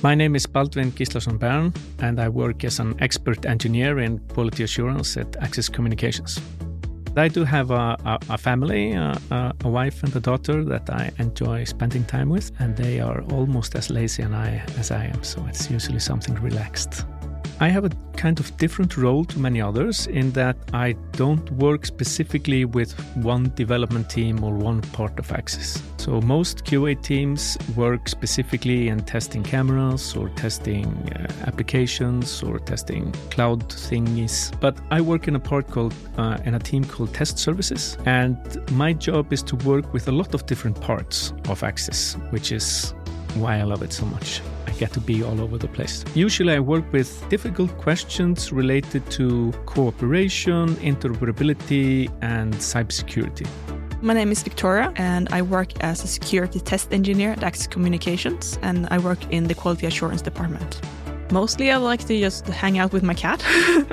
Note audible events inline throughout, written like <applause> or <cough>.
My name is Baldvin Gislason Bern, and I work as an expert engineer in quality assurance at Axis Communications. I do have a, a, a family, a, a, wife and a daughter that I enjoy spending time with, and they are almost as lazy and I, as I am, so it's usually something relaxed. I have a kind of different role to many others in that I don't work specifically with one development team or one part of Axis. So most QA teams work specifically in testing cameras or testing uh, applications or testing cloud thingies. But I work in a part called uh, in a team called Test Services, and my job is to work with a lot of different parts of Axis, which is why I love it so much I get to be all over the place. Usually, I work with difficult questions related to cooperation, interoperability, and cybersecurity. My name is Victoria, and I work as a security test engineer at Axis Communications, and I work in the quality assurance department. Mostly, I like to just hang out with my cat. <laughs>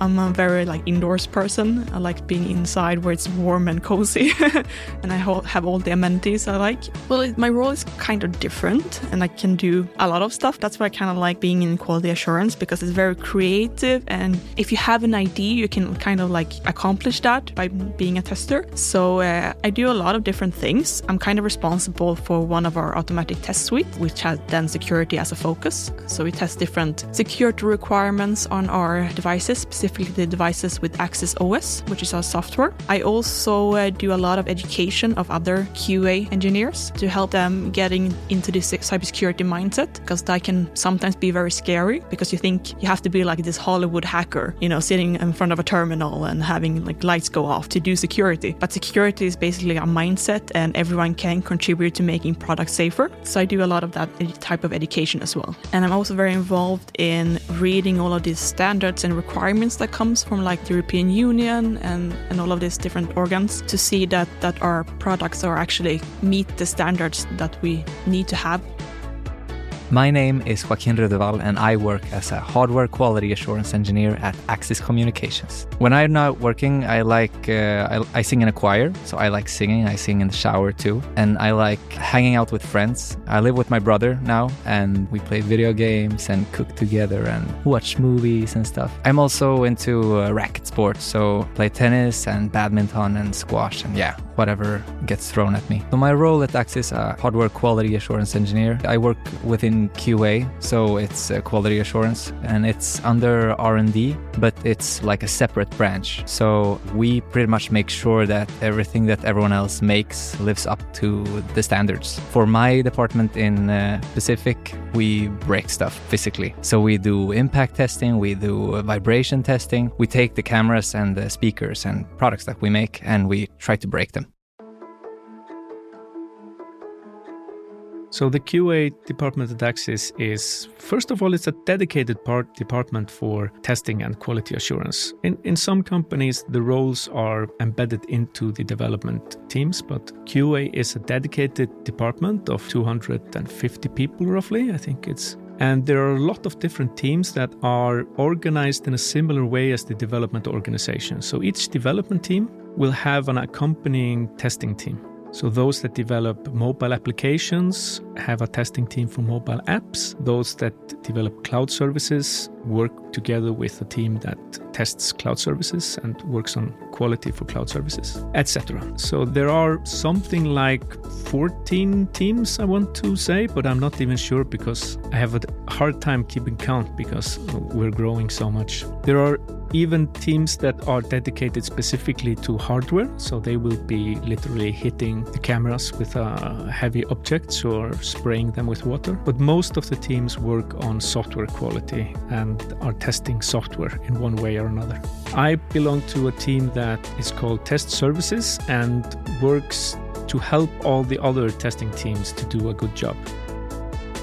I'm a very like indoors person. I like being inside where it's warm and cozy, <laughs> and I have all the amenities I like. Well, my role is kind of different, and I can do a lot of stuff. That's why I kind of like being in quality assurance because it's very creative, and if you have an idea, you can kind of like accomplish that by being a tester. So uh, I do a lot of different things. I'm kind of responsible for one of our automatic test suite, which has then security as a focus. So we test different security requirements on our devices specifically the devices with Axis OS, which is our software. I also uh, do a lot of education of other QA engineers to help them getting into this cybersecurity mindset because that can sometimes be very scary because you think you have to be like this Hollywood hacker, you know, sitting in front of a terminal and having like lights go off to do security. But security is basically a mindset and everyone can contribute to making products safer. So I do a lot of that type of education as well. And I'm also very involved in reading all of these standards and requirements that comes from like the European Union and, and all of these different organs to see that, that our products are actually meet the standards that we need to have my name is Joaquín Redeval, and I work as a hardware quality assurance engineer at Axis Communications. When I'm not working, I like uh, I, I, sing in a choir, so I like singing. I sing in the shower too, and I like hanging out with friends. I live with my brother now, and we play video games and cook together and watch movies and stuff. I'm also into uh, racket sports, so play tennis and badminton and squash, and yeah, whatever gets thrown at me. So my role at Axis, a hardware quality assurance engineer, I work within QA, so it's quality assurance, and it's under R&D, but it's like a separate branch. So we pretty much make sure that everything that everyone else makes lives up to the standards. For my department in uh, Pacific, we break stuff physically. So we do impact testing, we do vibration testing, we take the cameras and the speakers and products that we make, and we try to break them. So the QA department at Axis is, first of all, it's a dedicated part department for testing and quality assurance. In, in some companies, the roles are embedded into the development teams, but QA is a dedicated department of 250 people, roughly. I think it's and there are a lot of different teams that are organized in a similar way as the development organization. So each development team will have an accompanying testing team. So, those that develop mobile applications have a testing team for mobile apps. Those that develop cloud services work together with a team that tests cloud services and works on quality for cloud services, etc. So, there are something like 14 teams, I want to say, but I'm not even sure because I have a hard time keeping count because we're growing so much. There are even teams that are dedicated specifically to hardware, so they will be literally hitting the cameras with uh, heavy objects or spraying them with water. But most of the teams work on software quality and are testing software in one way or another. I belong to a team that is called Test Services and works to help all the other testing teams to do a good job.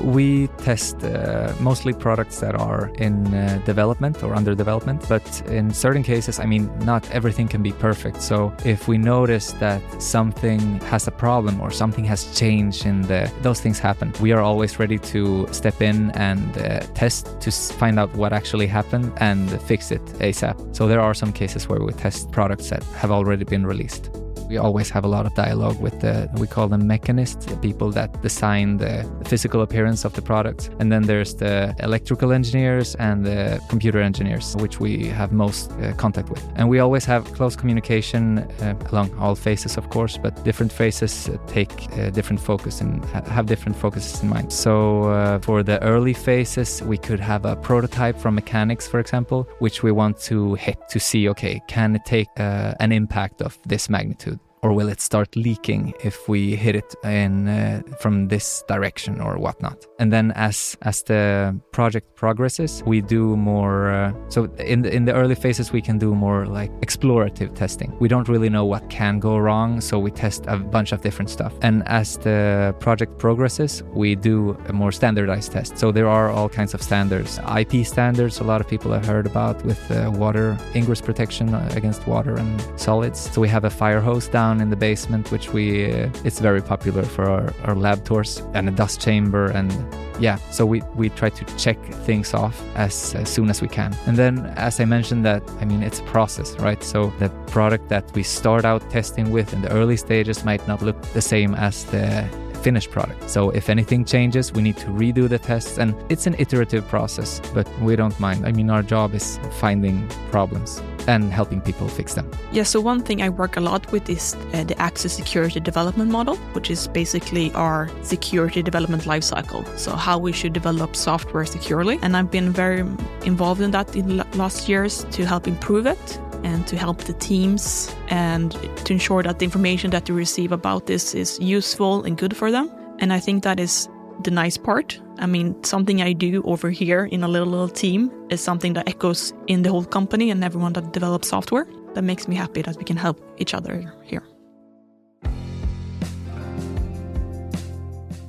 We test uh, mostly products that are in uh, development or under development, but in certain cases, I mean, not everything can be perfect. So if we notice that something has a problem or something has changed in the, those things happen. We are always ready to step in and uh, test to find out what actually happened and fix it ASAP. So there are some cases where we test products that have already been released. We always have a lot of dialogue with the, we call them mechanists, the people that design the physical appearance of the product. And then there's the electrical engineers and the computer engineers, which we have most uh, contact with. And we always have close communication uh, along all phases, of course, but different phases uh, take uh, different focus and have different focuses in mind. So uh, for the early phases, we could have a prototype from mechanics, for example, which we want to hit to see, okay, can it take an impact of this magnitude? Or will it start leaking if we hit it in uh, from this direction or whatnot? And then as as the project progresses we do more uh, so in the, in the early phases we can do more like explorative testing. We don't really know what can go wrong so we test a bunch of different stuff. And as the project progresses we do a more standardized test. So there are all kinds of standards. Ip standards a lot of people have heard about with uh, water ingress protection against water and solids. So we have a fire hose down down in the basement, which we uh, it's very popular for our, our lab tours, and a dust chamber, and yeah. So we we try to check things off as, as soon as we can, and then as I mentioned that I mean it's a process, right? So the product that we start out testing with in the early stages might not look the same as the finished product. So if anything changes, we need to redo the tests and it's an iterative process, but we don't mind. I mean, our job is finding problems and helping people fix them. Yeah, so one thing I work a lot with is uh, the Axis Security Development Model, which is basically our security development lifecycle. So how we should develop software securely. And I've been very involved in that in last years to help improve it and to help the teams and to ensure that the information that they receive about this is useful and good for them. And I think that is the nice part. I mean, something I do over here in a little, little team is something that echoes in the whole company and everyone that develops software. That makes me happy that we can help each other here.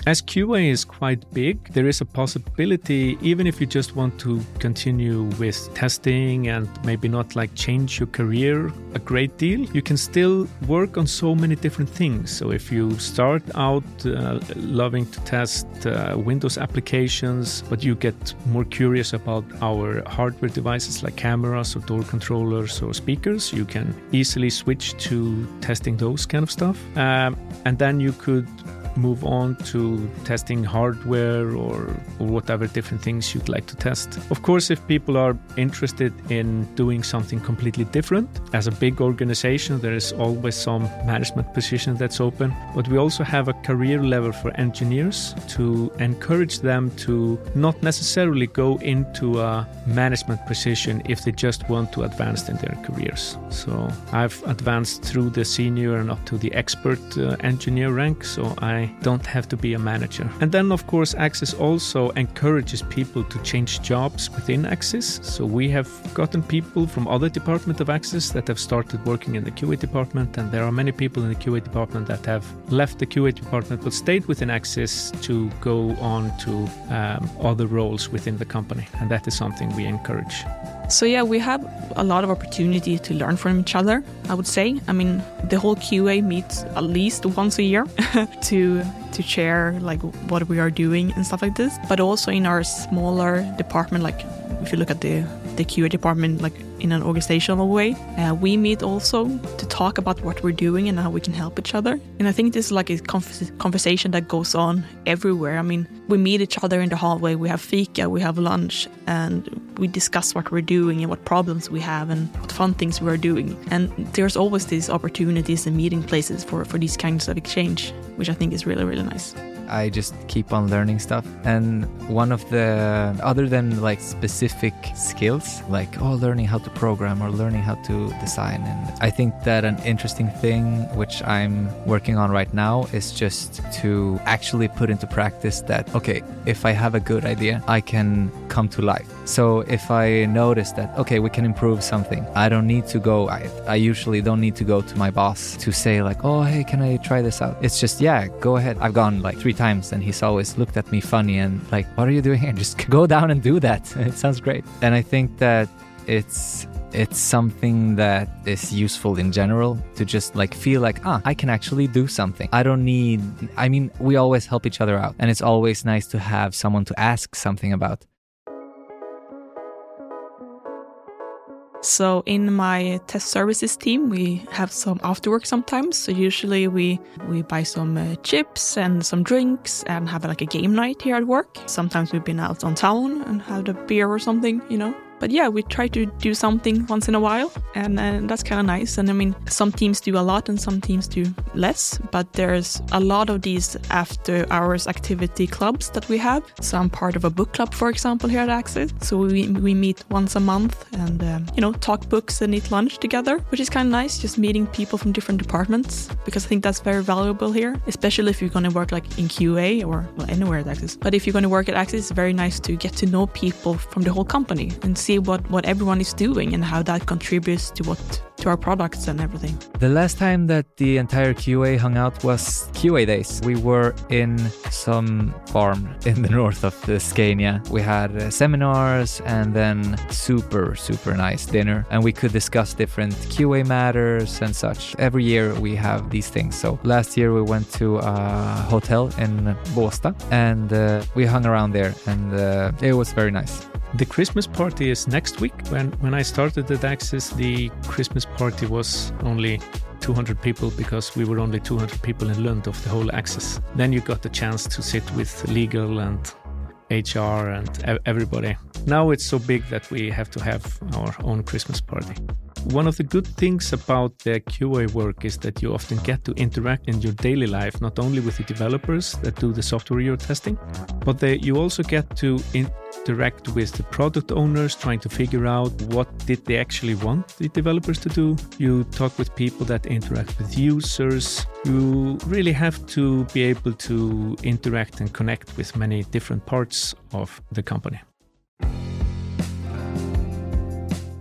As QA is quite big, there is a possibility, even if you just want to continue with testing and maybe not like change your career a great deal, you can still work on so many different things. So if you start out uh, loving to test uh, Windows applications, but you get more curious about our hardware devices like cameras or door controllers or speakers, you can easily switch to testing those kind of stuff. Um, and then you could move on to testing hardware or, or whatever different things you'd like to test. Of course, if people are interested in doing something completely different, as a big organization, there is always some management position that's open. But we also have a career level for engineers to encourage them to not necessarily go into a management position if they just want to advance in their careers. So I've advanced through the senior and up to the expert uh, engineer rank, so I I don't have to be a manager. And then, of course, Axis also encourages people to change jobs within Axis. So we have gotten people from other departments of Axis that have started working in the QA department, and there are many people in the QA department that have left the QA department but stayed within Axis to go on to um, other roles within the company. And that is something we encourage. So yeah, we have a lot of opportunity to learn from each other. I would say. I mean, the whole QA meets at least once a year <laughs> to to share like what we are doing and stuff like this. But also in our smaller department, like if you look at the the QA department, like in an organizational way. Uh, we meet also to talk about what we're doing and how we can help each other. And I think this is like a conversation that goes on everywhere. I mean, we meet each other in the hallway, we have fika, we have lunch, and we discuss what we're doing and what problems we have and what fun things we're doing. And there's always these opportunities and meeting places for, for these kinds of exchange, which I think is really, really nice. I just keep on learning stuff. And one of the, other than like specific skills, like, oh, learning how to program or learning how to design. And I think that an interesting thing, which I'm working on right now, is just to actually put into practice that, okay, if I have a good idea, I can come to life. So if I notice that, okay, we can improve something, I don't need to go, I, I usually don't need to go to my boss to say, like, oh, hey, can I try this out? It's just, yeah, go ahead. I've gone like three times and he's always looked at me funny and like, what are you doing here? <laughs> Just go down and do that. <laughs> It sounds great. And I think that it's it's something that is useful in general to just like feel like ah i can actually do something i don't need i mean we always help each other out and it's always nice to have someone to ask something about So in my test services team, we have some after work sometimes. So usually we we buy some uh, chips and some drinks and have like a game night here at work. Sometimes we've been out on town and had a beer or something, you know. But yeah, we try to do something once in a while, and, and that's kind of nice. And I mean, some teams do a lot and some teams do less, but there's a lot of these after hours activity clubs that we have. So I'm part of a book club, for example, here at Axis. So we, we meet once a month and, um, you know, talk books and eat lunch together, which is kind of nice, just meeting people from different departments, because I think that's very valuable here, especially if you're going to work like in QA or well, anywhere at Axis. But if you're going to work at Axis, it's very nice to get to know people from the whole company and see see what, what everyone is doing and how that contributes to what to our products and everything. The last time that the entire QA hung out was QA days. We were in some farm <laughs> in the north of Scania. We had uh, seminars and then super, super nice dinner. And we could discuss different QA matters and such. Every year we have these things. So last year we went to a hotel in Båstad and uh, we hung around there and uh, it was very nice. The Christmas party is next week. When when I started at Axis, the Christmas party was only 200 people because we were only 200 people in Lund of the whole Axis. Then you got the chance to sit with legal and HR and everybody. Now it's so big that we have to have our own Christmas party. One of the good things about the QA work is that you often get to interact in your daily life, not only with the developers that do the software you're testing, but they, you also get to interact with the product owners, trying to figure out what did they actually want the developers to do. You talk with people that interact with users. You really have to be able to interact and connect with many different parts of the company.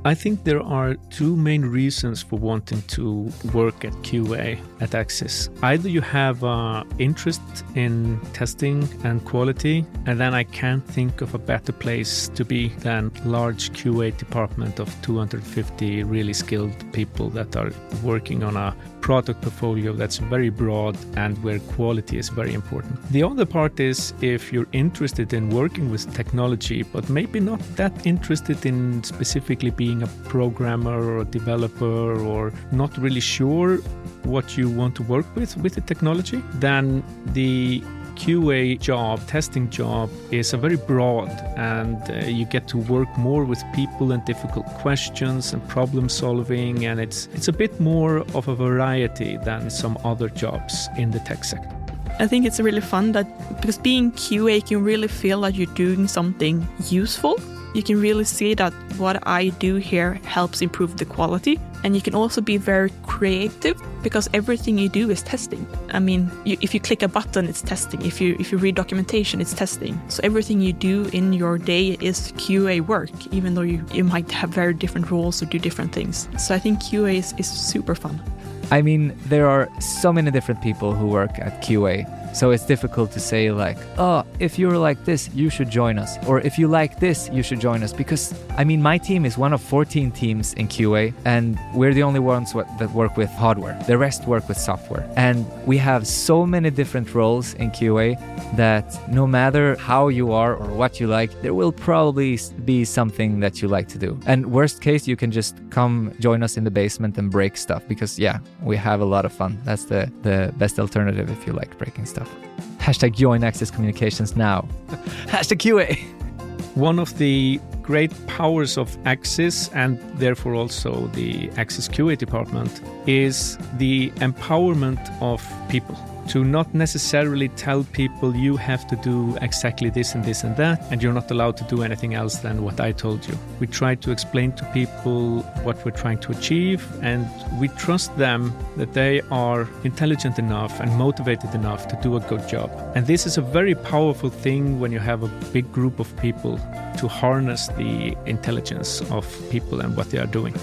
I think there are two main reasons for wanting to work at QA at Axis. Either you have an interest in testing and quality, and then I can't think of a better place to be than large QA department of 250 really skilled people that are working on a product portfolio that's very broad and where quality is very important. The other part is if you're interested in working with technology, but maybe not that interested in specifically being a programmer or a developer or not really sure what you want to work with with the technology, then the QA job, testing job, is a very broad, and uh, you get to work more with people and difficult questions and problem solving, and it's it's a bit more of a variety than some other jobs in the tech sector. I think it's really fun that because being QA, you can really feel that you're doing something useful you can really see that what I do here helps improve the quality. And you can also be very creative because everything you do is testing. I mean, you, if you click a button, it's testing. If you if you read documentation, it's testing. So everything you do in your day is QA work, even though you, you might have very different roles or do different things. So I think QA is, is super fun. I mean, there are so many different people who work at QA. So it's difficult to say, like, oh, if you're like this, you should join us. Or if you like this, you should join us. Because, I mean, my team is one of 14 teams in QA, and we're the only ones that work with hardware. The rest work with software. And we have so many different roles in QA that no matter how you are or what you like, there will probably be something that you like to do. And worst case, you can just come join us in the basement and break stuff because, yeah, we have a lot of fun. That's the, the best alternative if you like breaking stuff. Hashtag join Axis Communications now. <laughs> Hashtag QA. One of the great powers of Axis and therefore also the Axis QA department is the empowerment of people to not necessarily tell people you have to do exactly this and this and that, and you're not allowed to do anything else than what I told you. We try to explain to people what we're trying to achieve, and we trust them that they are intelligent enough and motivated enough to do a good job. And this is a very powerful thing when you have a big group of people to harness the intelligence of people and what they are doing.